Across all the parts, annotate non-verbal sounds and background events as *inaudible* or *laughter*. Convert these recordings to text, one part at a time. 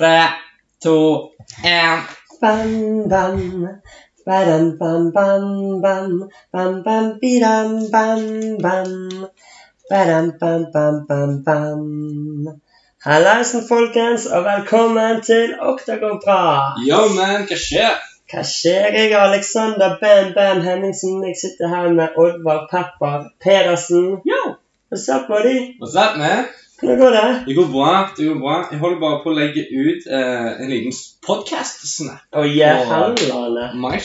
tre, to, én. Bam, bam. BAM bam, bam, bam. Bam, bam, bidam, bam, bam. Bam, bam, bam, bam. Hallaisen, folkens, og velkommen til Oktagonprat. Ja, men hva skjer? Hva skjer? Jeg er Alexander Bam Bam Henningsen. Jeg sitter her med Oddvar Pepper Pedersen. Yo. What's up, buddy? What's up, man? Hvordan går det? Det går bra. det går bra. Jeg holder bare på å legge ut eh, en liten podcast-snap Oh, yeah, My.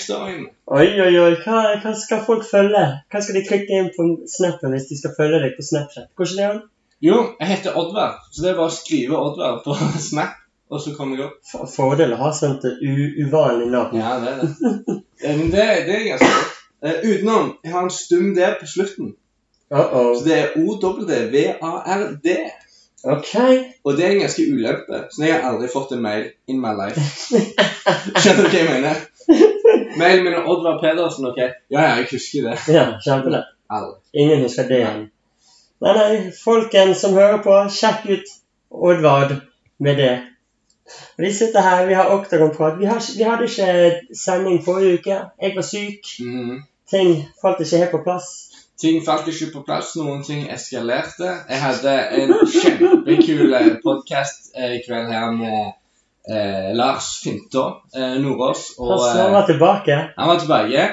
Oi, oi, oi. Hva, hva skal folk følge? Hva skal de klikke inn på snappen hvis de skal følge deg på Snapchat? Går ikke det an? Jo, jeg heter Oddvar, så det er bare å skrive Oddvar på *laughs* Snap, og så kommer jeg opp. For- Fordel å ha sånt u uvanlig navn. Ja, det er det. Eh, Men det, det er ganske godt. Uh, utenom, jeg har en stum D på slutten. Uh-oh. Så det er O-W-V-A-R-D. Ok. Og det er en ganske ulempe, så jeg har aldri fått en mail in my life. Skjønner du hva jeg mener? Mailen min er Oddvar Pedersen, ok? Ja, ja, jeg husker det. Ja. Aldri. Ingen husker det igjen. Nei, nei, folken som hører på, sjekk ut Oddvard med det. Vi sitter her, vi har Oktagonprat. Vi, har vi hadde ikke sending forrige uke. Jeg var syk. Mhm. Ting falt ikke helt på plass. Ting falt ikke på plass, noen ting eskalerte. Jeg hadde en kjempekul podkast i kveld her med eh, Lars Fintå eh, Nordås. Og Han eh, var tilbake. han var tilbake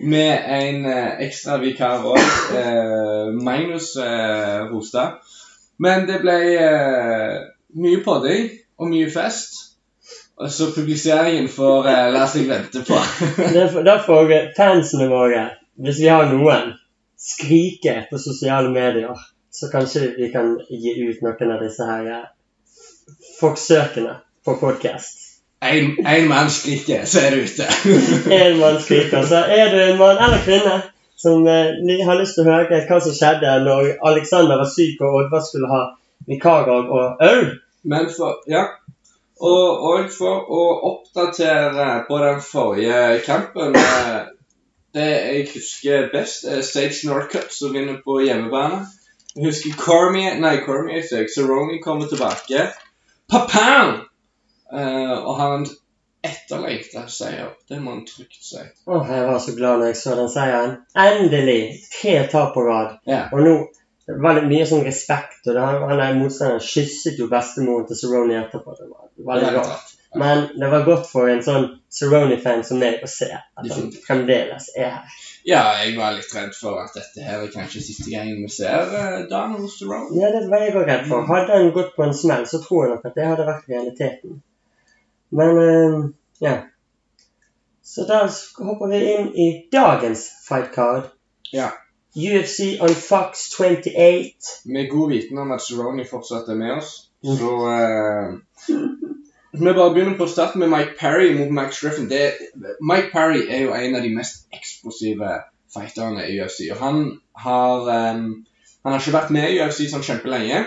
med en eh, ekstra vikar òg, eh, Magnus eh, Rostad. Men det ble eh, mye podding og mye fest. Og så publiseringen får eh, la seg vente på. Derfor, får fansene våre, hvis vi har noen, skrike på sosiale medier, så kanskje vi kan gi ut noen av disse her eh, forsøkene på podkast. En, en mann skriker, så er det ute. *laughs* En mann skriker. Så er du en mann eller kvinne som eh, har lyst til å høre hva som skjedde når Alexander var syk og Oddvar skulle ha vikarer og øl Men for Ja. Og, og for å oppdatere på den forrige kampen eh, Det jeg husker best, er Stage Northcup som vinner på hjemmebane. Jeg husker Cormier Nei, Cormier jeg. Cerrone kommer tilbake. Pa-pow! Eh, og han etterlengta seier. Det må han trygt si. Åh, jeg var så glad når jeg så den seieren. Endelig! Tre tap på rad. Yeah. Og nå det var litt mye sånn respekt. og det, Han der motstanderen kysset jo bestemoren til Cerrone etterpå. Det var veldig Det rart. Men det var godt for en sånn Cerrone-fan som meg å se at han fremdeles er her. Ja, jeg var litt redd for at dette her er kanskje siste gangen vi ser uh, Donald Cerrone. Ja, det var jeg òg redd for. Hadde han gått på en smell, så tror jeg nok at det hadde vært realiteten. Men uh, ja. Så da hopper vi inn i dagens fight card. Ja. UFC on Fox 28. Med god viten om at Cerrone fortsatt er med oss, Mm. så eh, Vi bare begynner på starten med Mike Parry mot Max Griffin. Det, Mike Parry er jo en av de mest eksplosive fighterne i UFC. Og han har um, Han har ikke vært med i UFC sånn kjempelenge.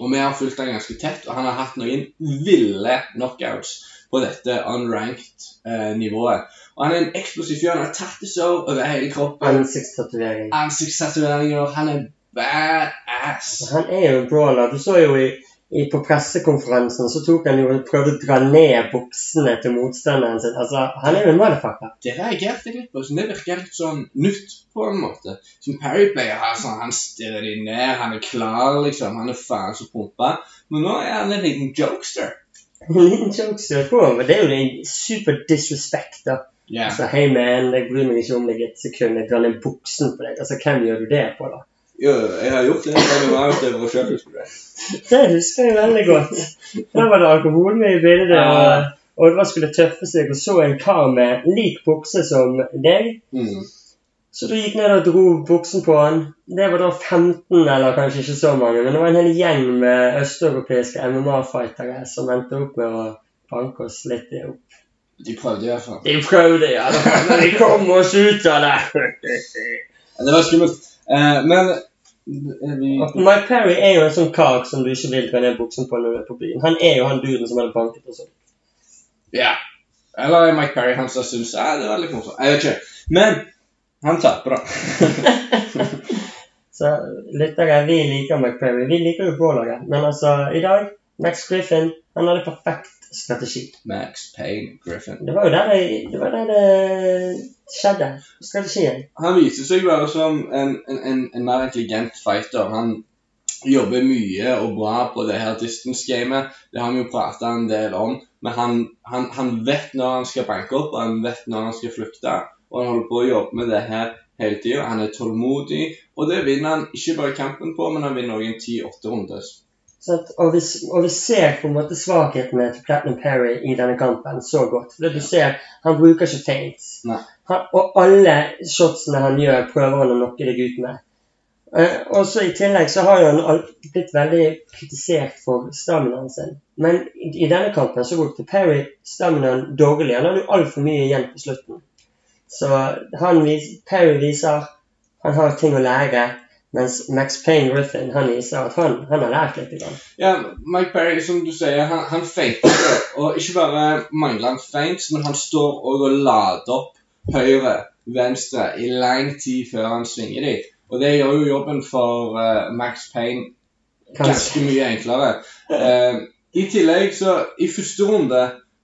Og vi har fulgt han ganske tett, og han har hatt noen ville knockouts på dette unranked eh, nivået. Og han er en eksplosiv fyr. Han har tattisår over hele kroppen. Ansiktstatovering. Ansiktstatoveringer. Han er badass. Han er jo en brawler. Du så jo i, på pressekonferansen så tok han jo og prøvde å dra ned buksene til motstanderen sin. Altså, Han er jo en motherfucker. Det reagerte jeg litt på. Det virker litt sånn nytt på en måte. Som Parry pleier altså, Han stirrer de ned, han er klar, liksom. Han er faen så pumpa. Men nå er han en liten jokester. En liten jokester på men det er jo en super disrespect. da. Yeah. Altså, hei man, jeg bryr meg ikke om deg et sekund. Jeg drar ned buksen på deg. Altså, Hvem gjør du det på, da? Jo, jeg har gjort det. Jeg har gjort det for selv, husker du det? Husker jeg veldig godt. Da var det alkohol med i bildet. Ja. Og Oddvar skulle tøffe seg og så en kar med lik bukse som deg. Mm. Så du gikk ned og dro buksen på han. Det var da 15, eller kanskje ikke så mange, men det var en hel gjeng med østeuropeiske MMA-fightere som endte opp med å banke oss litt opp. De prøvde i hvert fall. De prøvde, ja. Men vi kom oss ut av det. Det var skummelt. Eh, men Mike Perry er jo en sånn kar som du ikke vil dra ned buksen på når du er på byen. Han er jo han duden som hadde banket og sånn. Ja. Eller er Mike Perry, han som syns ja, det var litt morsomt. Jeg vet ikke. Men han taper, da. *laughs* Så lyttere, vi liker Mike Perry. Vi liker jo brawlere. Men altså, i dag Max Griffin han hadde perfekt strategi. Max Payne Griffin. Det var jo der det, det, var der det skjedde. Strategien. Han viser seg bare som en, en, en, en mer intelligent fighter. Han jobber mye og bra på det her distance-gamet. Det har vi jo prata en del om. Men han, han, han, vet når han skal banke opp, og han vet når han skal flykte. Og han holder på å jobbe med det her hele tida. Han er tålmodig, og det vinner han ikke bare kampen på, men han vinner òg en 10-8-rundes. Og, og, vi ser på en måte svakhetene til Platinum Perry i denne kampen så godt. For du ser, Han bruker ikke feints. Og alle shotsene han gjør, prøver han å nokke deg ut med. Uh, og så I tillegg så har han blitt veldig kritisert for staminaen sin. Men i, i, denne kampen så brukte Perry staminaen dårlig. Han hadde jo altfor mye igjen på slutten. Så han vis, Perry viser han har ting å lære, mens Max Payne Griffin han viser at han, han har lært litt. Grann. Ja, Mike Perry, som du sier, han, han det. Og ikke bare mangler han feints, men han står òg og lader opp høyre, venstre i lang tid før han svinger dit. Og det gjør jo jobben for uh, Max Payne ganske mye enklere. Uh, I tillegg så I første runde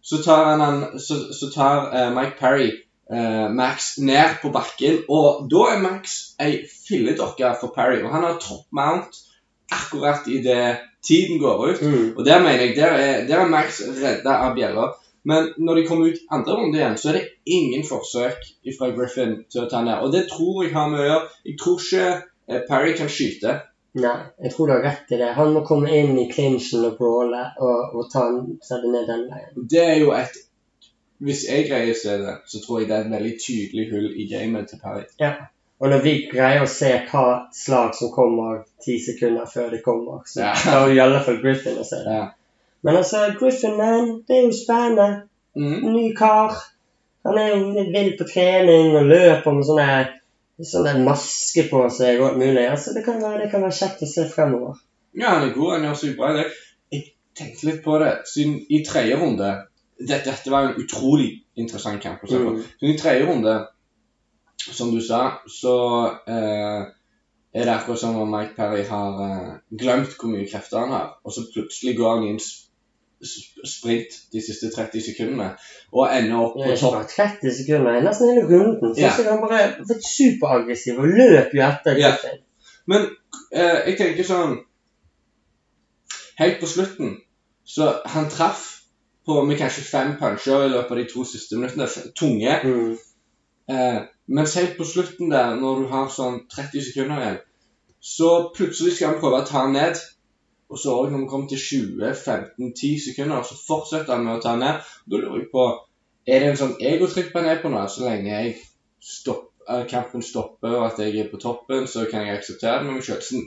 så tar, han, så, så tar uh, Mike Parry Max ned på bakken, og da er Max ei filledokke for Parry. Og han har top mount akkurat idet tiden går ut. Mm. Og der mener jeg, der er, der er Max redda av bjella. Men når de kommer ut andre runde igjen, så er det ingen forsøk fra Griffin til å ta ned. Og det tror jeg har med å gjøre. Jeg tror ikke eh, Parry kan skyte. Nei, jeg tror du har rett i det. Han må komme inn i clinchen og brawle og, og ta den ned den veien. Det er jo et Hvis jeg greier å se det, så tror jeg det er et veldig tydelig hull i gamet til Perry. Ja. Og når vi greier å se hva slag som kommer ti sekunder før det kommer, så ja. klarer i alle fall Griffin å se det. Ja. Men altså, Griffin, man, det er jo spennende. Mm. Ny kar. Han er jo litt vill på trening og løper med sånne, sånne maske på seg og alt mulig. Altså, det kan, være, det kan være kjekt å se fremover. Ja, han er god. Han gjør seg bra i det. Jeg tenkte litt på det siden i tredje runde dette, dette, var en utrolig interessant kamp å se på. Mm. Så I tredje runde, som du sa, så eh, er det akkurat som om Mike Perry har eh, glemt hvor mye krefter han har, og så plutselig går han inn sprint de siste 30 sekundene og ender opp på topp. 30 sekunder, nesten hele runden. Så ja. han bare vært superaggressiv og løp jo etter. Ja. Men eh, jeg tenker sånn Helt på slutten så han traff på med kanskje fem puncher i løpet av de to siste minuttene. Tunge. Mm. Eh, mens helt på slutten der, når du har sånn 30 sekunder igjen, så plutselig skal han prøve å ta han ned. Og så når vi kommer til 20-15-10 sekunder, så fortsetter han med å ta ned. Da lurer jeg på Er det en sånn egotripp han er på nå? Så lenge jeg stopper, kampen stopper og at jeg er på toppen, så kan jeg akseptere det med meg sjøl.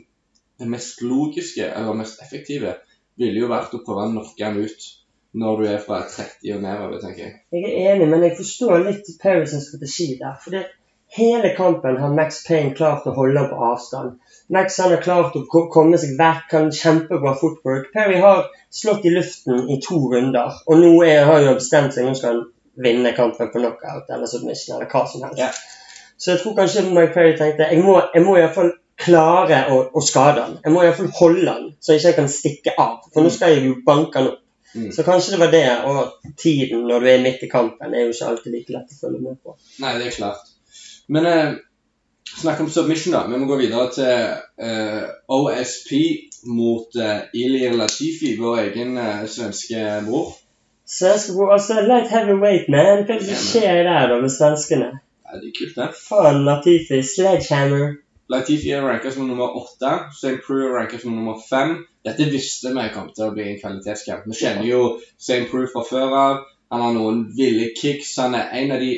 Det mest logiske, eller mest effektive, ville jo vært å prøve å knocke han ut når du er fra 30 og nedover, tenker jeg. Jeg er enig, men jeg forstår litt Paris' strategi der. For det, hele kampen har Max Payne klart å holde på avstand. Max han har klart å komme seg vekk, kan kjempebra footwork. Perry har slått i luften i to runder, og nå er, har han bestemt seg nå skal han vinne kampen på knockout eller submission eller hva som helst. Yeah. Så jeg tror kanskje Mike Perry tenkte jeg må, jeg må iallfall klare å, å skade han. Jeg må iallfall holde han, så jeg ikke kan stikke av. For nå skal jeg jo banke han opp. Mm. Så kanskje det var det, og tiden når du er midt i kampen, er jo ikke alltid like lett å følge med på. Nei, det er klart. Men eh, Snakk om submission, da. Vi må gå videre til eh, OSP mot eh, Ilir Latifi, vår egen eh, svenske bror. Svenske bror, altså light heavyweight, man. Hva er det som skjer der da med svenskene? Ja, det er kult, det. Faen, Latifi. Sledgehammer. Latifi er ranka som nummer åtte. St. Crew er ranka som nummer fem. Dette visste vi kom til å bli en kvalitetskamp. Vi kjenner jo St. Proof fra før av. Han har noen ville kicks. Han er en av de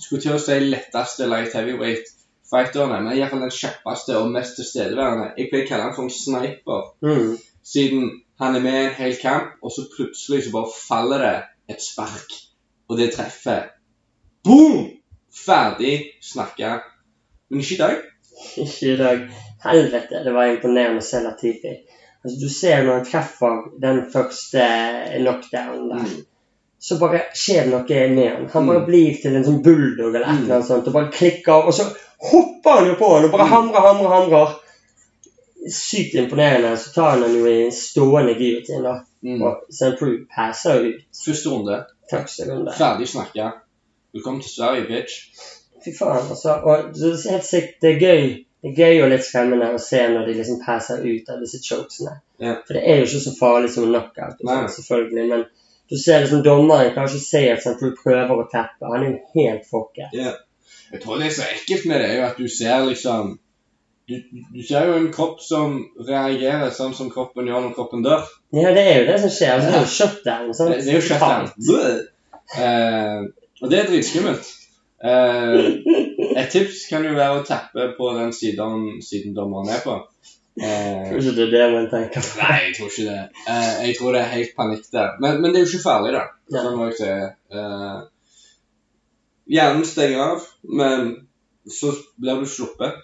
skulle til å si letteste light heavyweight fighterne, men iallfall den kjappeste og mest tilstedeværende. Jeg pleier å kalle han for en sniper, mm. siden han er med i en hel kamp, og så plutselig så bare faller det et spark, og det treffer. Boom! Ferdig snakka. Men ikke i dag. Ikke i dag. Helvete, det var imponerende å se Latifi. Altså, du ser når han treffer den første knockdownen der. Mm så bare skjer det noe med han. Han bare mm. blir til en sånn bulldog eller et eller annet sånt, og bare klikker. Og så hopper han jo på han og bare hamrer, hamrer, hamrer. sykt imponerende. Så tar han han jo i stående giljotin, da. Mm. Og St. Prue passer ut Første runde. første runde. Ferdig snakka. Velkommen til Sverige, bitch. Fy faen, altså. Og det er helt sikkert det er gøy. Det er gøy og litt skremmende å se når de liksom passer ut av disse chokesene. Ja. For det er jo ikke så farlig som en knockout, sånt, selvfølgelig. Men du ser liksom dommeren klarer ikke se at St. Prue prøver å teppe. Han er jo helt fucket. Jeg tror det er så ekkelt med det, er jo at du ser liksom du, du ser jo en kropp som reagerer sånn som kroppen gjør når kroppen dør. Ja, det er jo det som skjer. Altså, det er jo shutdown. Sånn. Det, det er jo shutdown. Eh, og det er dritskummelt. Eh, *laughs* et tips kan jo være å tappe på den siden, siden dommeren er på. Eh, ikke det er det man tenker nei, jeg tror ikke det. Eh, jeg tror det er helt panikk der. Men, men det er jo ikke farlig, da. Ja. Sånn må jeg si. Eh, hjernen stenger av, men så blir du sluppet.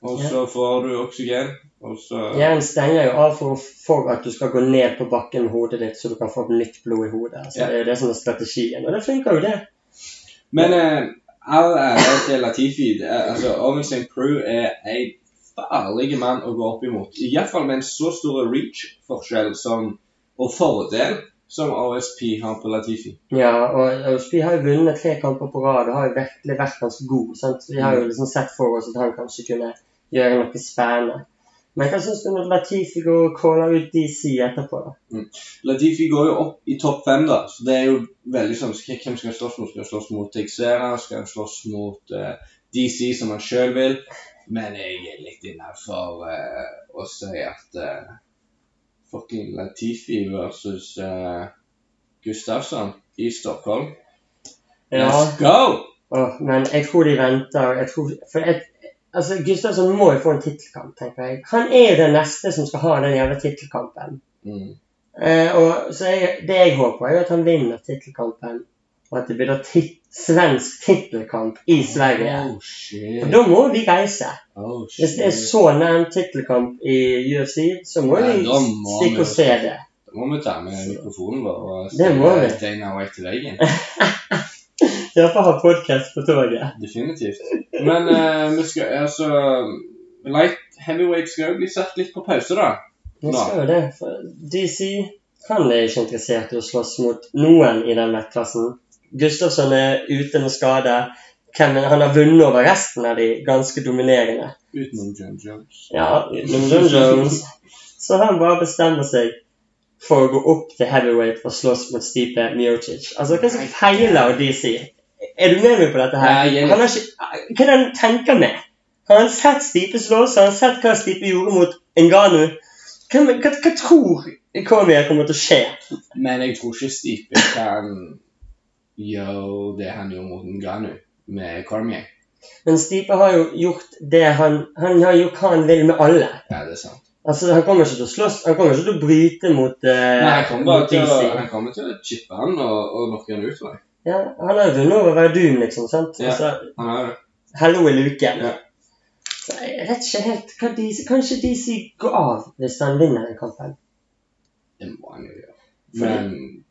Og så får du oksygen, og så Hjernen stenger jo av for, for at du skal gå ned på bakken med hodet ditt, så du kan få nytt blod i hodet. Så Ja. Det er jo det som er strategien. Og det funker jo, det. Men eh, all ære til Latifi. Det er- Altså, Owen St. Prue er en farlig mann å gå opp imot. Iallfall med en så stor reach-forskjell som, og fordel som OSP har på Latifi. Ja, og OSP har jo vunnet tre kamper på rad og har jo virkelig vært ganske god. sant? Vi har jo liksom sett for oss at han kanskje kunne gjøre noe spennende. Men hva syns du når Latifi går og caller ut DC etterpå? da? Latifi går jo opp i topp fem, da. Så det er jo veldig sånn Hvem skal han slåss mot? Skal han slåss mot Texera? Skal han slåss mot uh, DC, som han sjøl vil? Men jeg er litt innafor uh, å si at uh, fucking Latifi versus uh, Gustafsson i Stockholm Ja, Let's go! Oh, men jeg tror de venter. Jeg tror, for jeg, altså, Gustavsson må jo få en tittelkamp, tenker jeg. Han er jo den neste som skal ha den jævla tittelkampen. Mm. Eh, og så jeg, Det jeg håper, er jo at han vinner tittelkampen, og at det blir da tit svensk tittelkamp i Sverige. Oh da må vi reise. Oh, Hvis det er så nær tittelkamp i UFC, så må Nei, vi stikke og se det. Da må vi ta med mikrofonen vår og vei til veggen. *laughs* Iallfall ha podkast på toget. Definitivt. Men eh, vi skal altså Light heavyweight skal jo bli satt litt på pause, da. Vi Nå. skal jo det. For DC han er ikke interessert i å slåss mot noen i den vektklassen. Gustavsson er ute med skade. Kevin, han har vunnet over resten av de ganske dominerende. Utenom John Jones. Ja, utenom John Jones. Så han bare bestemmer seg for å gå opp til heavyweight og slåss mot Stipe Miocic. Altså, hva er det som feiler DC? Er du med meg på dette her? Ja, Han har ikke, hva er det han tenker med? Har han sett Stipe slåss? Har han sett hva Stipe gjorde mot Enganu? Hva, hva, hva tror Cormier kommer til å skje? Men jeg tror ikke Stipe kan gjøre det han gjorde mot Enganu med Cormier. Men Stipe har jo gjort det han Han har gjort hva han vil med alle. Ja, det er sant. Altså, Han kommer ikke til å slåss, han kommer ikke til å bryte mot, uh, Nei, han kommer mot til å, han kommer til å chippe han og, og knocke han ut. jeg. Ja, han er jo vunnet over doom liksom. sant? Ja. Altså, Han er det. Hello i luken. Ja. Så jeg vet ikke helt hva DC Kanskje DC gå av hvis han vinner den kampen. Det må han jo gjøre. Men,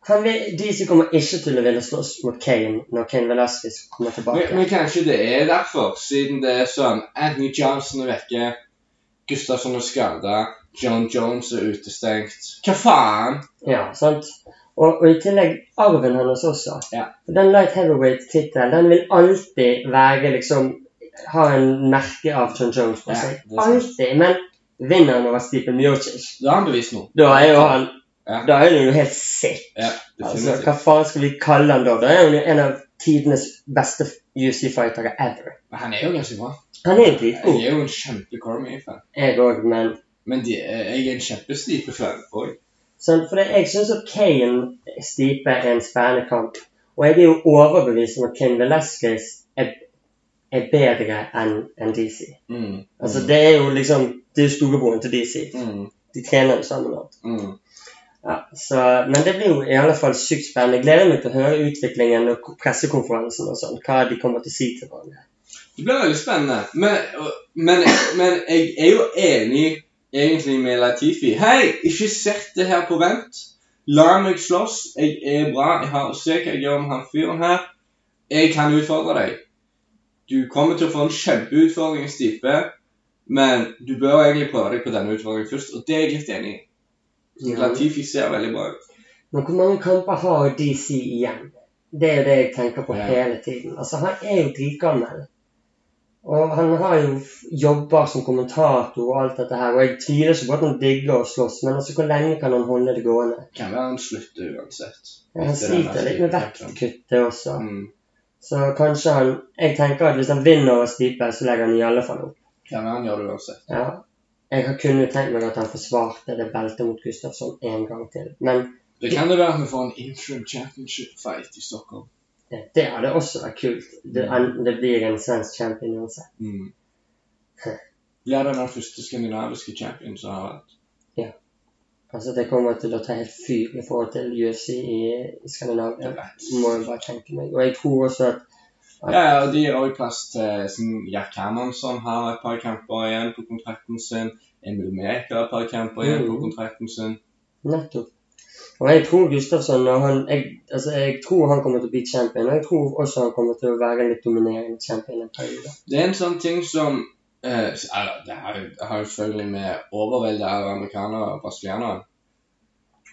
Han vil, DC kommer ikke til å ville slåss mot Kane når Kane Velasquez kommer tilbake. men kanskje det er derfor, siden det er sånn Anthony Johnson er vekke, Gustavsson er skada, John Jones er utestengt. Hva faen? Ja, sant? Og, og i tillegg arven hans også. Ja. Den light heavyweight-tittelen den vil alltid være liksom Ha en merke av John Jones på seg. er alltid. Men vinner han over Stephen Miocic, Da er han bevist nå. da er jo han Ja. Da er han jo helt sick. Ja, Altså, hva faen skal vi kalle han da? Da er han jo en av tidenes beste UFC-fightere ever. Men han er jo ganske bra. Han er jo dritgod. Jeg er jo en kjempe Cormier-fan. Jeg òg, men Men de, jeg er en kjempestipe-fan òg. For det, jeg syns at Kane Stipe er en spennende kamp. Og jeg er jo overbevist om at Kane Velasquez er, er bedre enn en DC. Mm. Altså, det er jo liksom Det er jo storebroren til DC. Mm. De trener jo sammen. nå. Mm. Ja, så, men det blir jo i alle fall sykt spennende. Jeg gleder meg til å høre utviklingen og pressekonferansen og sånn. Hva de kommer til å si til hverandre. Det blir veldig spennende. Men, men, men jeg er jo enig egentlig med Latifi. Hei, ikke sett det her på vent. La meg slåss. Jeg er bra. Jeg har Se hva jeg gjør med han fyren her. Jeg kan utfordre deg. Du kommer til å få en kjempeutfordring i Stipe. Men du bør egentlig prøve deg på denne utfordringen først, og det er jeg litt enig i. Ja. Latifi ser veldig bra ut. Men hvor mange kamper har DC igjen? Det er jo det jeg tenker på Ja. hele tiden. Altså, Han er jo dritgammel. Og han har jo jobber som kommentator og alt dette her. Og jeg tviler ikke på at han digger å slåss, men altså, hvor lenge kan han holde det gående? Kan være han slutter uansett. Han sliter litt med vektkuttet også. Mm. Så kanskje han Jeg tenker at hvis han vinner over Stipe, så legger han i alle fall opp. Kan være han gjør det uansett. Ja. Jeg har kun tenkt meg at han forsvarte det beltet mot Gustafsson en gang til. Men Det kan det være at vi får en interim championship fight i Stockholm. Det, det hadde også vært kult. Det, det blir en svensk champion uansett. Mm. Ja, det den første skandinaviske champion som har vært? Ja. Altså, det kommer til å ta helt fyr i forhold til UFC i, i Skandinavia. Må jeg bare tenke meg. Og jeg tror også at Ja, ja, og de gir også plass til sånn, Jack Hermansson har et par kamper igjen på kontrakten sin. Emil Mek har et par kamper igjen på Mm. kontrakten sin. nettopp Og jeg tror Gustafsson han, jeg, altså, jeg tror han kommer til å bli champion. Og jeg tror også han kommer til å være en litt dominerende champion en periode. Det er en sånn ting som eh, Det har jo- selvfølgelig med overveldet av amerikanere og brasilianere.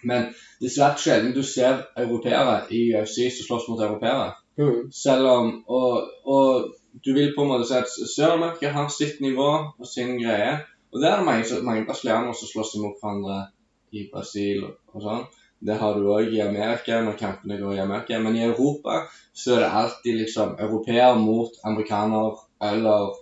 Men det er svært sjelden du ser europeere i UFC som slåss mot europeere. Mm. Selv om og, og du vil på en måte si at Sør-Amerika har sitt nivå og sin greie. Og det er det mange, mange brasilianere som slåss imot hverandre i Brasil og, og sånn. Det har du òg i Amerika når kampene går i Amerika. Men i Europa så er det alltid liksom europeer mot amerikaner eller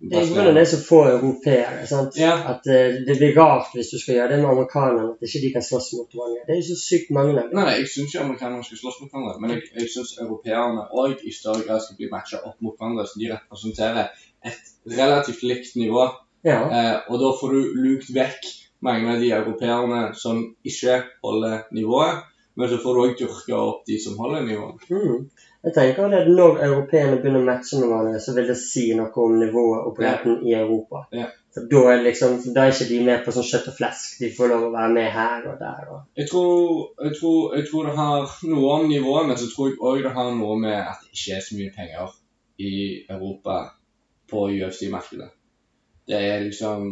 Det er pga. det er så få europeere. sant? Ja. At uh, det blir rart hvis du skal gjøre det med amerikanerne. At ikke de kan slåss mot hverandre. Det er jo så sykt mange. Nei, nei, jeg syns ikke amerikanerne skal slåss mot hverandre, men jeg, jeg syns europeerne òg i større grad skal bli matcha opp mot hverandre, så de representerer et relativt likt nivå. Ja. Uh, og da får du lukt vekk mange av de europeerne som ikke holder nivået, men så får du òg dyrka opp de som holder nivået. Mm. Jeg tenker at Når europeerne begynner å matche med hverandre, så vil det si noe om nivået og bredden i Europa. Ja. For Da er, liksom, da er ikke de med på sånn kjøtt og flesk. De får lov å være med her og der. Og... Jeg tror, jeg, tror, jeg tror det har noe om nivået, men så tror jeg òg det har noe med at det ikke er så mye penger i Europa på UFC-markedet. Det er liksom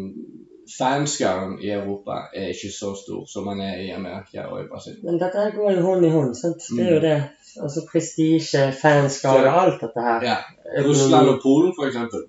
Fanskaren i Europa er ikke så stor som man er i Amerika og i Brasil. Men dette går jo hånd i hånd. sant? Det er jo det. Altså Prestisje, fanskare, alt dette her. Ja. Russland og Polen, for eksempel.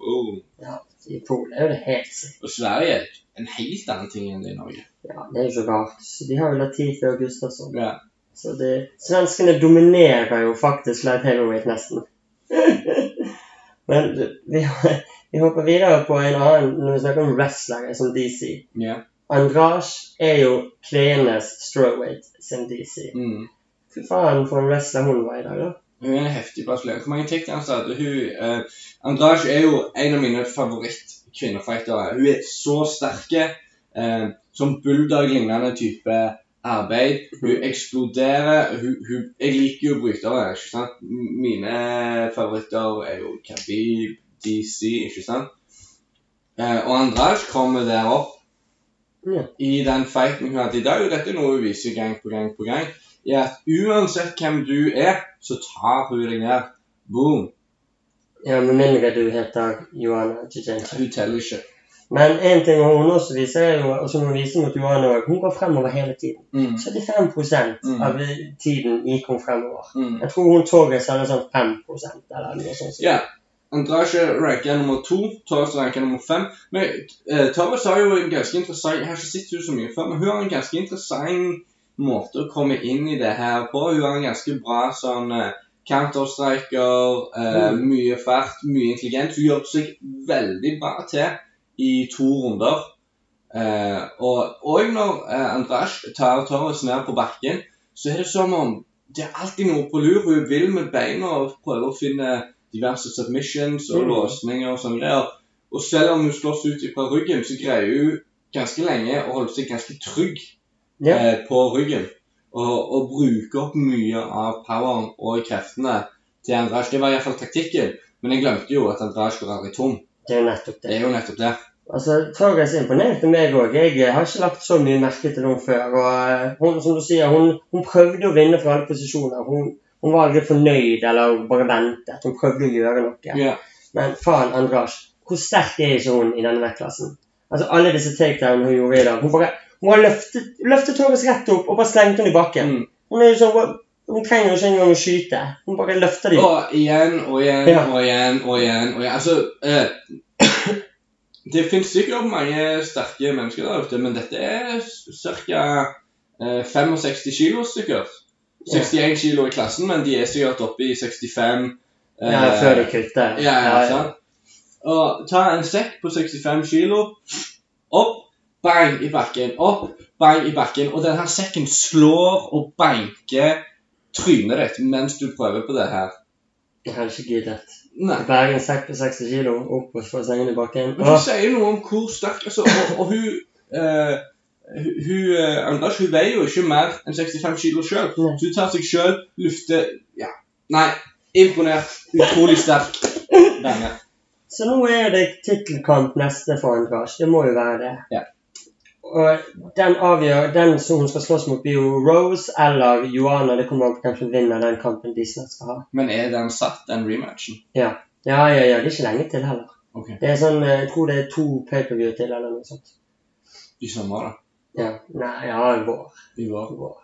Ja, I Polen er jo det helt sikkert. Og Sverige er en helt annen ting enn det i Norge. Ja, det er jo så rart. De har jo Latifi og Gustafsson. Ja. Så det, svenskene dominerer jo faktisk light heavyweight nesten. *laughs* Men vi, *laughs* vi hopper videre på en annen når vi snakker om wrestlere som DC. Yeah. Andrage er jo kvenes strawweight som DC. Mm. Fy faen for en wrestler hun var i dag, da. Hun er en heftig brasilianer. Hvor mange takedowns hadde hun? Eh, Andrage er jo en av mine favoritt-kvinnefightere. Hun er så sterke. Eh, som bulldog-lignende type arbeid. Hun eksploderer. Hun, hun, jeg liker jo brytere. ikke sant? Mine favoritter er jo Khabib, DC, ikke sant? Eh, og Andraj kommer der opp Ja. i den fighten hun hadde i dag. Og dette er noe hun viser gang på gang på gang. I at uansett hvem du er, så tar hun deg ned. Boom. Ja, Med mindre du heter Johanna Chichen. Hun teller ikke. Men en ting hun også viser, er og som hun viser mot Johan òg, hun går fremover hele tiden. Mm. 75 Mm. av tiden gikk hun fremover. Mm. Jeg tror hun Torres hadde sånn 5% eller noe sånt. Ja. Andrasje ranker nummer to, Torres ranker nummer fem. Men eh, Torres har jo en ganske interessant Jeg har ikke sett henne så mye før, men hun har en ganske interessant måte å komme inn i det her på. Hun har en ganske bra sånn eh, counterstriker, eh, Mm. mye fart, mye intelligent. Hun gjør seg veldig bra til i to runder. Eh, og, òg når eh, Andrash tar Torres ned på bakken, så er det som om det er alltid noe på lur. Hun vil med beina og prøver å finne diverse submissions og Mm. låsninger og sånne greier. Og selv om hun slåss ut fra ryggen, så greier hun ganske lenge å holde seg ganske trygg yeah. eh, på ryggen. Og, og bruke opp mye av poweren og kreftene til Andrash. Det var iallfall taktikken. Men jeg glemte jo at Andrash går aldri tom. Det er jo nettopp Det det. er jo nettopp det. Altså, Torres imponerte meg òg. Jeg eh, har ikke lagt så mye merke til henne før. Og eh, hun, som du sier, hun, hun prøvde å vinne fra alle posisjoner. Hun, hun var aldri fornøyd eller bare ventet. Hun prøvde å gjøre noe. Ja. Men faen, Andrasj. hvor sterk er ikke hun i denne vektklassen? Altså Alle disse takedown hun gjorde i dag. Hun bare hun har løftet, løftet Torres rett opp og bare slengt henne i bakken. Mm. Hun er jo sånn, hun- trenger jo ikke engang å skyte. Hun bare løfter dem. Og igjen og igjen Ja. og igjen og igjen. og igjen. Altså, eh, *coughs* Det finnes sikkert mange sterke mennesker der ute, men dette er ca. Eh, 65 kilo sikkert. 61 kilo i klassen, men de er sikkert oppe i 65 eh, Ja, før de kutter. Ja, ja, sant. Og ta en sekk på 65 kilo, opp, bang i bakken, opp, bang i bakken. Og denne sekken slår og banker trynet ditt mens du prøver på det her. Jeg hadde ikke giddet. En sekk på 60 kilo opp og få sengen i bakken. Men hun sier noe om hvor sterk altså, Og, og hun eh, hun, eh, Anders hun veier jo ikke mer enn 65 kilo sjøl. Så hun tar seg sjøl, lufter Ja. Nei, imponert. Utrolig sterk. Denne. Så nå er det tittelkamp neste for Anders. Det må jo være det. Ja. Og den avgjør Den som hun skal slåss mot, blir jo Rose eller Joanna. Det kommer an på hvem som vinner den kampen de snart skal ha. Men er den satt, den rematchen? Ja, ja, ja. ja. Det er ikke lenge til heller. Okay. Det er sånn, eh, Jeg tror det er to pay-per-view til eller noe sånt. I sommer, da. Ja, Nei, ja, vår. I vår. vår.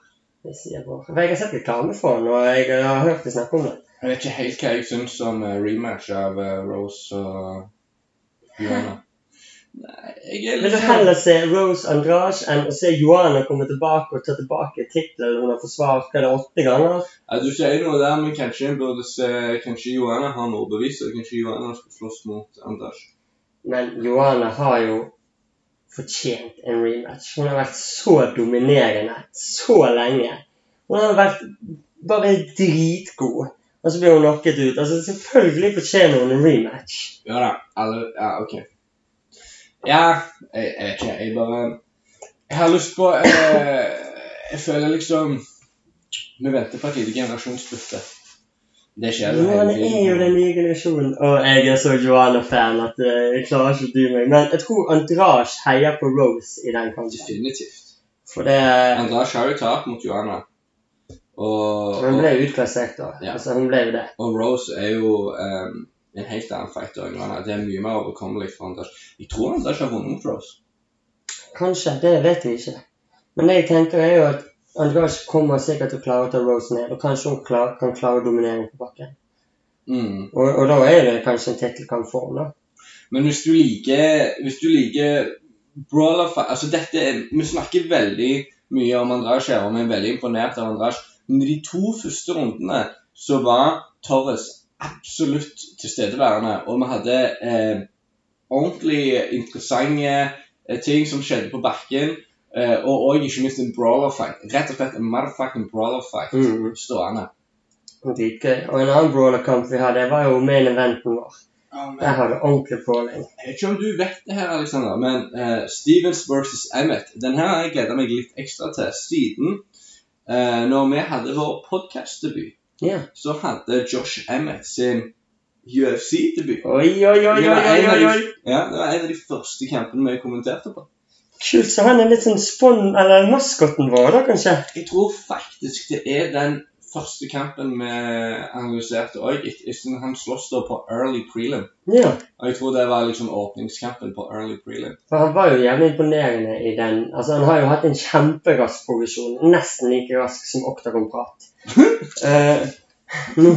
Jeg sier vår. For jeg har sett reklame for den, og jeg har hørt de snakke om det. Jeg vet ikke helt hva jeg syns om eh, rematch av eh, Rose og Joanna. Jeg Vil du heller se Rose Andrade enn å se Joana komme tilbake og ta tilbake tittelen hun har forsvart hva det, åtte ganger? Ja, Du sier noe der, men kanskje en burde se Kanskje Joana har noe bevis, og Kanskje Joana skal slåss mot Andrage. Men Joana har jo fortjent en rematch. Hun har vært så dominerende så lenge. Hun har vært bare dritgod. Og så blir hun knocket ut. Altså, Selvfølgelig fortjener hun en rematch. Ja da. Alle Ja, OK. Ja, jeg, jeg vet ikke. Jeg bare Jeg har lyst på eh, Jeg føler liksom Vi venter på et lite generasjonsbytte. Det skjer jo Joanna er jo den nye generasjonen. Og jeg er så Joanna-fan at eh, jeg klarer ikke å dy meg. Men jeg tror Andrage heier på Rose i den kampen. Definitivt. For det Andrage har jo tapt mot Joanna. Og, Hun ble jo utklassert, da. Ja. Altså, hun ble jo det. og Rose er jo em, en helt annen fighter enn Det er mye mer overkommelig for Anders. Jeg tror Anders har vunnet mot Rose. Kanskje. Det vet jeg ikke. Men det jeg tenker er jo at Anders kommer sikkert til å klare å ta Rose ned. Og kanskje hun klar, kan klare å dominere på bakken. Mm. Og, og da er det kanskje en tittelkamp for henne. Men hvis du liker Hvis du liker brawler fight Altså dette er Vi snakker veldig mye om Andrage her, og vi er veldig imponert av Andrage. Men i de to første rundene så var Torres absolutt tilstedeværende, og vi hadde eh, ordentlig interessante eh, ting som skjedde på bakken. Eh, og, og ikke minst en brawler fight. Rett og slett en motherfucking brawler fight Mm. stående. Dritgøy. Og en annen brawler-kamp vi hadde, var jo main eventen vår. Der har du ordentlig brawling. Jeg vet ikke om du vet det her, Alexander, men uh, Stevens versus Emmet Den her har jeg gleda meg litt ekstra til siden uh, når vi hadde vår podkastdebut, Ja. så hadde Josh Emmett sin UFC-debut. Oi, oi, oi, oi, oi, oi, oi. Ja, det var en av de første kampene vi kommenterte på. Kult, så han er litt sånn spon... Eller maskotten vår, da, kanskje? Jeg tror faktisk det er den første kampen vi analyserte òg, han sloss da på early prelim. Ja. Og jeg tror det var liksom åpningskampen på early prelim. For han var jo jævlig imponerende i den Altså, han har jo hatt en kjemperask progresjon. Nesten like rask som Octagon Prat. uh, *laughs* nå,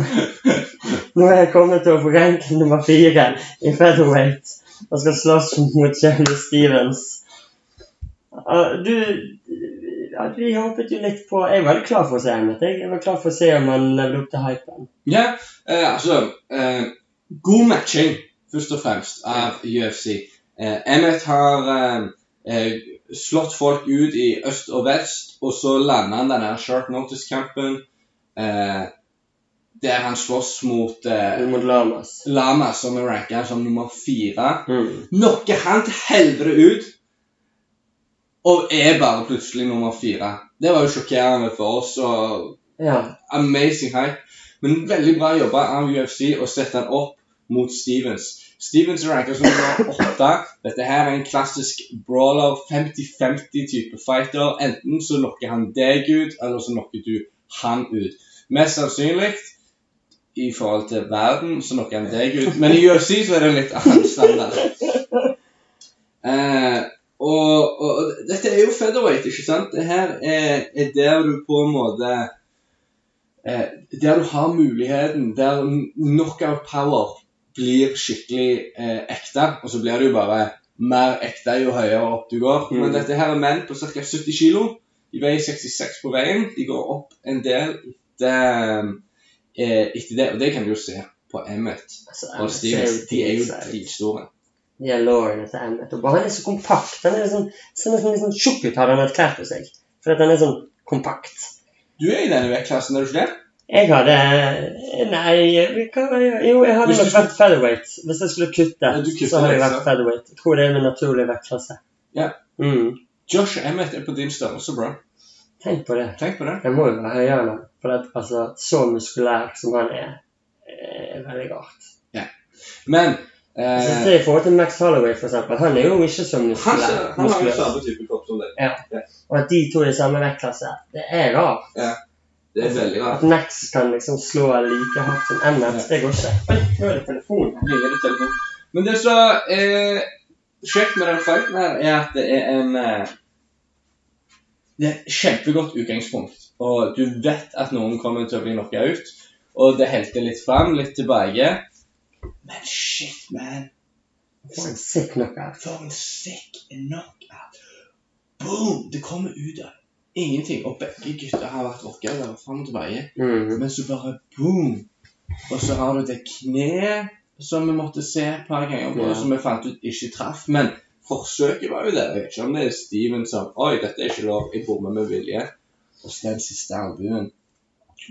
nå er jeg kommet til å få rank nummer fire i featherweight og skal slåss mot Jeremy Stevens. Uh, du ja, Vi håpet jo litt på Jeg var klar for å se Emmet. Jeg var klar for å se om han levde opp til hypen. Ja, eh, altså eh, God matching, først og fremst, av UFC. Eh, Emmet har eh, eh, slått folk ut i øst og vest, og så lander han denne short notice-kampen eh, der han slåss mot Mot Lamas. Lama, som er ranka som nummer fire. Mm. Knocker han til helvete ut, og er bare plutselig nummer fire. Det var jo sjokkerende for oss. og Ja. amazing hype. Men veldig bra jobba av UFC å sette han opp mot Stevens. Stevens ranker som nummer åtte. Dette her er en klassisk brawler, 50-50-type fighter. Enten så lokker han deg ut, eller så lokker du han ut. Mest sannsynlig i forhold til verden, så lokker han deg ut. Men i UFC så er det en litt annen standard. *laughs* Eh, og, og dette er jo featherweight, ikke sant? Det her er, er der du på en måte eh, Der du har muligheten, der knockout power blir skikkelig eh, ekte. Og så blir det jo bare mer ekte jo høyere opp du går. Mm. Men dette her er menn på ca. 70 kg. De veier 66 på veien. De går opp en del etter, eh, etter det. Og det kan du jo se på Emmet Altså, og Stevens. De er jo dritstore. De er lårene til Emmet. Og han er så kompakt. Han er sånn, ser nesten sånn tjukk ut har han hatt klær på seg. For at han er sånn kompakt. Du er i denne vektklassen, er du ikke det? Jeg hadde Nei, hva var jeg? Jo, jeg hadde nok vært featherweight. Hvis jeg skulle kutte, Ja, kutter så hadde jeg vært featherweight. Jeg tror det er min naturlige vektklasse. Ja. Mm. Josh Emmet er på din størrelse, bro. Tenk på det. Tenk på det. Jeg må jo være høyere nå. For at, altså, så muskulær som han er, er veldig rart. Men Eh, I forhold til Max Holloway, for eksempel. Han er jo ikke så muskulær. han har jo samme type kropp som deg. Og at de to er i samme vektklasse, det er rart. Det er veldig rart. At Max kan liksom slå like hardt som Emmet, Ja. det går ikke. Oi, nå er det telefonen. ringer det telefon. Men det som er kjekt med den fighten her, er at det er en eh, Det er et kjempegodt utgangspunkt. Og du vet at noen kommer til å bli knocka ut. Og det helter litt fram, litt tilbake. Men shit, man. For en sick knockout. For en sick knockout. Boom! Det kommer ut av ingenting. Og begge gutta har vært rockere fram og tilbake. Mm. Men så bare boom! Og så har du det kneet som vi måtte se et par ganger på, Ja. som vi fant ut ikke traff. Men forsøket var jo det. Jeg vet ikke om det er Steven som Oi, dette er ikke lov. Jeg bommer med vilje. Og så den siste albuen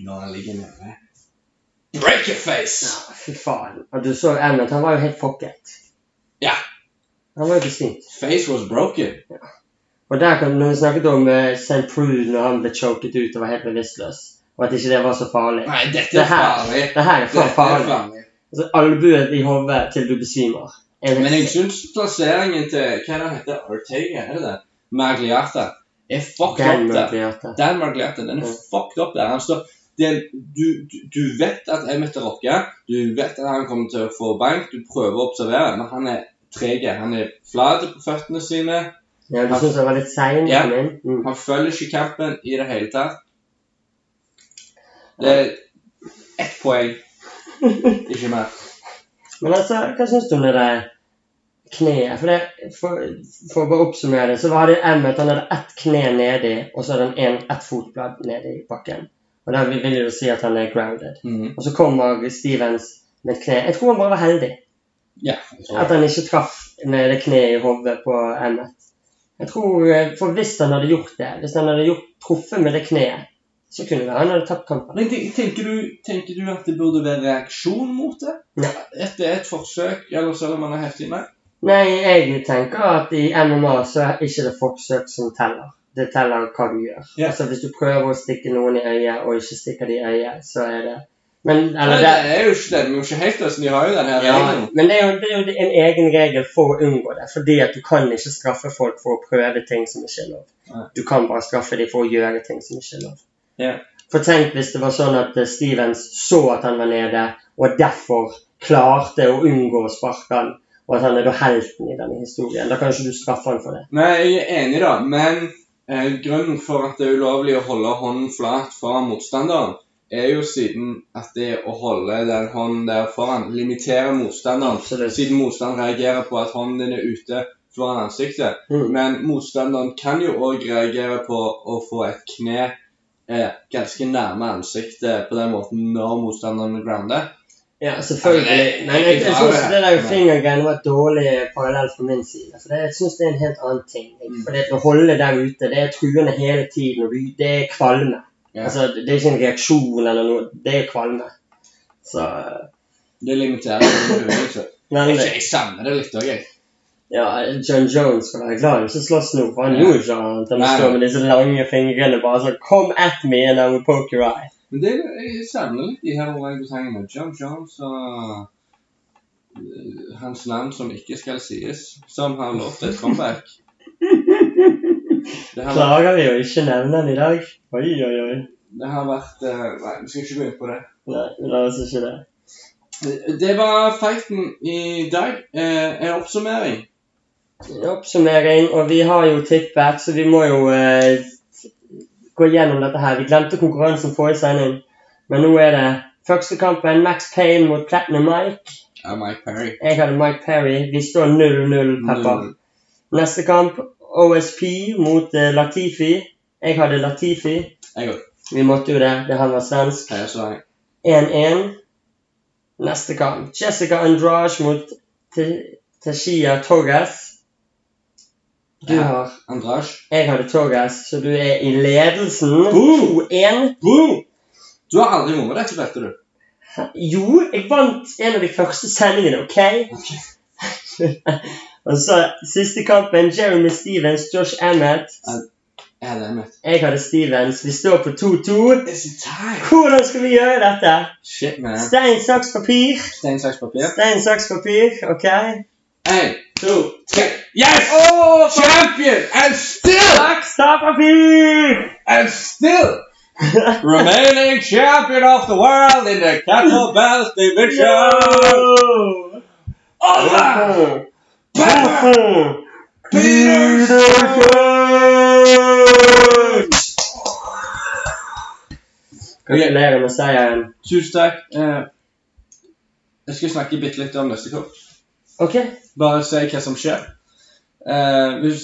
når han ligger nede. Break your face! Ja, fy faen. Og du så Emmet, han var jo helt fucket. Ja. Han var jo besvimt. Face was broken. Og der kan, når vi snakket om uh, St. Prude når han ble choket ut og var helt bevisstløs, og at ikke det var så farlig. Nei, dette Det er her, farlig. det her er for Dette er farlig. farlig. Altså, Albuen i hodet til du besvimer. Er Men jeg syns plasseringen til Hva det heter? Ortega, er det det? Magliata. Er fucked up der. Den Dan Margliata, den er Ja. fucked up der. Han står det, du, du, vet at Emmet er rocka, du vet at han kommer til å få bank, du prøver å observere, men han er treg. Han er flat på føttene sine. Ja, du syns han var litt sein? Ja. Mm. Han følger ikke kampen i det hele tatt. Det er ett poeng, *laughs* ikke mer. Men altså, hva syns du om det der kneet? For, det, for, for å bare oppsummere så var det Emmet han hadde ett kne nedi, og så hadde han ett fotblad nedi i bakken. Og da vil jo si at han er grounded. Mm. Og så kommer Stevens med et kne. Jeg tror han bare var heldig. Ja, At han ikke traff med det kneet i hodet på Emmet. Jeg tror, eh, For hvis han hadde gjort det, hvis han hadde gjort, truffet med det kneet, så kunne det være han hadde tapt kampen. Men tenker du, tenker du at det burde være reaksjon mot det? Ja. Etter et forsøk, eller selv om han er heftig med? Nei, jeg tenker at i MMA så er det ikke det forsøk som teller. Det teller hva du gjør. Yeah. Altså Hvis du prøver å stikke noen i øyet, og ikke stikker de i øyet, så er det Men, Nei, eller det det, er jo ikke det. Vi er jo ikke helt løsne. De har jo den her ja, regelen. men det er, jo, det er jo en egen regel for å unngå det. Fordi at du kan ikke straffe folk for å prøve ting som ikke er lov. Nei. Du kan bare straffe dem for å gjøre ting som ikke er lov. Ja. For tenk hvis det var sånn at eh, Stevens så at han var nede, og derfor klarte å unngå å sparke han, og at han er da helten i denne historien. Da kan ikke du straffe han for det. Nei, jeg er enig, da. Men grunnen for at det er ulovlig å holde hånden flat foran motstanderen, er jo siden at det å holde den hånden der foran limiterer motstanderen. Absolutt. Siden motstanderen reagerer på at hånden din er ute foran ansiktet. Mm. Men motstanderen kan jo òg reagere på å få et kne eh, ganske nærme ansiktet på den måten når motstanderen er grounder. Ja, selvfølgelig. Men jeg, jeg jeg synes det der fingergreiene var et dårlig parallell fra min side. For det, jeg synes det er en helt annen ting. Mm. For det å holde der ute, det er truende hele tiden. og Det er kvalme. Altså, det er ikke en reaksjon eller noe. Det er kvalme. Så Det limiterer. *laughs* Men Jeg, savner det litt òg, jeg. ja, John Jones skal være glad i ikke slåss nå, for han gjorde ikke annet enn å stå med disse lange fingrene bare sånn Come at me and I will poke your eye. Men det, jeg savner litt de her med John Jones og eh, hans navn som ikke skal sies, som har lovt et comeback. Klager vi å ikke nevne den i dag? Oi, oi, oi. Det har vært eh, Nei, vi skal ikke gå inn på det. Nei, la oss ikke det. Det var fighten i dag. Eh, en oppsummering. En Oppsummering, og vi har jo tippet, så vi må jo eh, gå gjennom dette her. Vi glemte konkurransen forrige sending, men nå er det første kampen Max Payne mot Platinum Mike. Ja, Mike Perry. Jeg hadde Mike Perry. Vi står 0-0, Pepper. Neste kamp OSP mot uh, Latifi. Jeg hadde Latifi. Jeg òg. Vi måtte jo det, det han var svensk. 1-1. Neste kamp Jessica Andrage mot Te- Tashia Torres. Du Ja. har Andras. Jeg hadde Togas, så du er i ledelsen. Boom! 2-1. Boom! Du har aldri vunnet dette, vet du. Jo, jeg vant en av de første sendingene, OK? *laughs* Og så siste kampen, Jeremy Stevens, Josh Emmett. Jeg det Emmett? Jeg hadde Stevens. Vi står på 2-2. Is it time? Hvordan skal vi gjøre dette? Shit, man. Stein, saks, papir. Stein, saks, papir. Stein, saks, papir. OK? En, to, tre. Yes! Oh, Champion! And still! Ta! And still! *laughs* Remaining champion of the world in the kettlebell *laughs* division! Yo! Oliver! Pepper! Peterson! Gratulerer med seieren. Tusen takk. Eh, jeg skal snakke bitte litt om neste kort. OK. Bare si hva som skjer. Eh, hvis,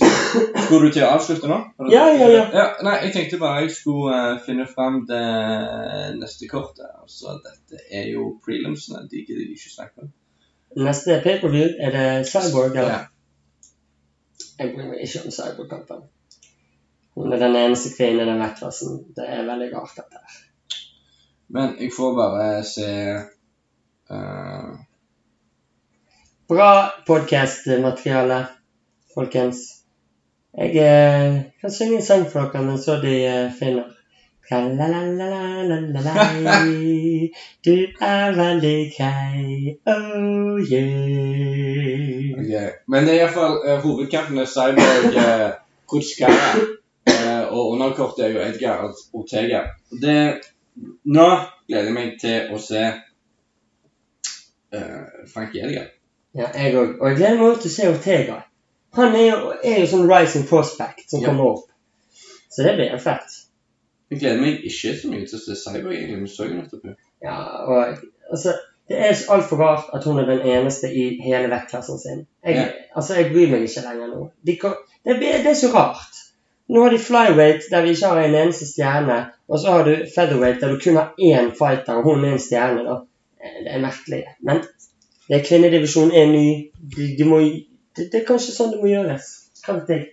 skulle du til å avslutte nå? Ja, Ja, ja, ja. Nei, jeg tenkte bare jeg skulle uh, finne fram det neste kortet. Altså, dette er jo prelimsene. De gidder jeg ikke snakke om. Neste pay-per-view er det Cyborg. Ja. Jeg bryr meg ikke om Cyborg-kampen. Hun er den eneste kvinnen i den vektklassen. Det er veldig rart, dette. her. Men jeg får bare se eh, Bra podkast-materiale, folkens. Jeg eh, kan synge en sang for dere mens de eh, finner. *laughs* Du er veldig grei, oh yeah. Okay. Men det er iallfall uh, eh, hovedkampen er Cyborg uh, Kutskaya. Uh, eh, og underkortet er jo Edgar Ortega. Det, nå gleder jeg meg til å se uh, Frankie Edgar. Ja, jeg òg. Og jeg gleder meg også til å se Ortega. Han er jo, er jo sånn rising prospect som Ja. kommer opp. Så det blir fett. Jeg gleder meg ikke så mye til å se Cyborg, egentlig. men så jeg nettopp jo. Ja, og altså Det er så altfor rart at hun er den eneste i hele vektklassen sin. Jeg, Ja. altså, jeg bryr meg ikke lenger nå. De, kan- det, det er så rart. Nå har de flyweight, der vi ikke har en eneste stjerne. Og så har du featherweight, der du kun har én fighter, og hun er en stjerne. da. Eh, Det er merkelig. Men det er kvinnedivisjon er ny. De, de må, det, det er kanskje sånn det må gjøres. Hva vet jeg.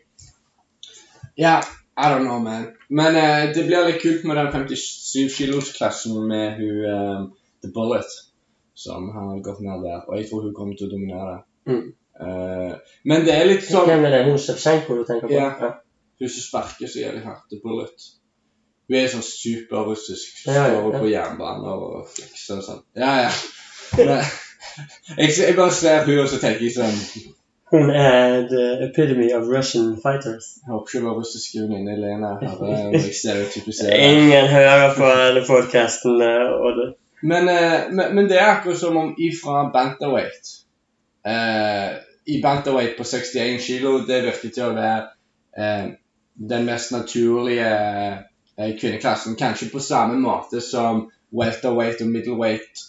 Ja, I don't know, man. Men uh, det blir litt kult med den 57 kilos-klassen med hun uh, The Bullet, som har gått ned der. Og jeg tror hun kommer til å dominere. Mm. Uh, men det er litt sånn Hvem er det? Hun Shevchenko du tenker på? Ja. Hun som sparker så jævlig hardt, The Bullet. Hun er sånn superrussisk. Ja, ja, Står ja. på jernbane og flekser og sånn. Ja, ja. *laughs* Men, jeg, jeg bare ser hun, og så tenker jeg sånn Hun er the epitome of Russian fighters. Jeg håper ikke det var russiske venninne inne, Lena. Hadde jeg. Ingen hører på denne podkasten. Men, eh, men, men det er akkurat som om ifra bantamweight eh, I bantamweight på 61 kilo, det virker til å være eh, den mest naturlige eh, kvinneklassen. Kanskje på samme måte som welterweight og middleweight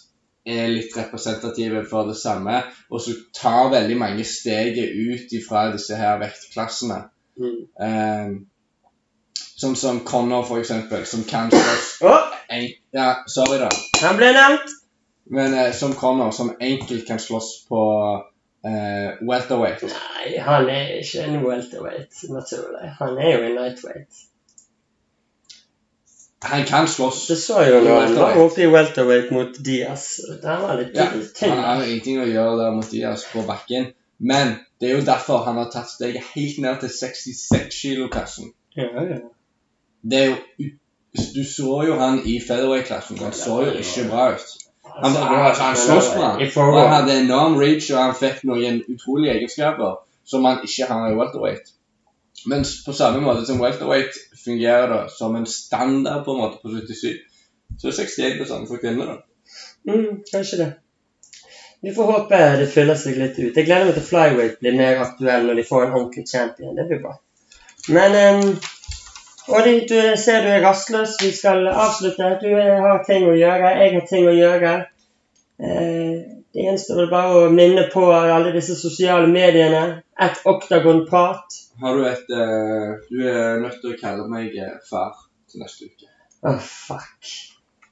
er litt representative for det samme, og så tar veldig mange steget ut ifra disse her vektklassene. Mm. Eh, som, som Connor, for eksempel, som kan Å, en, Ja, sorry, da. han ble nevnt! Men eh, som Connor, som enkelt kan slåss på eh, welterweight. Nei, han er ikke en welterweight, naturlig. Han er jo en lightweight. Han kan slåss. Det så jo da, han var oppe i welterweight mot Diaz. Det var litt Ja. Han har ingenting å gjøre der mot Diaz på bakken. Men det er jo derfor han har tatt steget helt ned til 66 kilo-klassen. Ja, ja. Det er jo Du så jo han i featherweight-klassen. Han så jo ikke bra ut. Han, han, han, han slåss bra. Han hadde enorm reach, og han fikk noen utrolige egenskaper som han ikke har i welterweight. Men på samme måte som welterweight fungerer det som en standard på en måte på 77, så er 61 det for kvinner. da. Mm, kanskje det. Vi får håpe det fyller seg litt ut. Jeg gleder meg til flyweight blir mer aktuell når de får en ordentlig champion. Det blir bra. Men um, Oddi, du ser du er rastløs. Vi skal avslutte. Du har ting å gjøre. Jeg har ting å gjøre. Eh, det gjenstår vel bare å minne på alle disse sosiale mediene. Et oktagonprat. Har du et uh, Du er nødt til å kalle meg eh, far til neste uke. Å, fuck.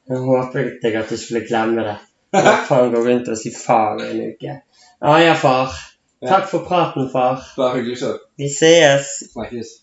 Jeg håpet jeg at du skulle glemme det. *laughs* Hva faen går rundt og si far en uke? Ja ja, far. Takk for praten, far. Bare hyggelig, så. Vi sees. Snakkes.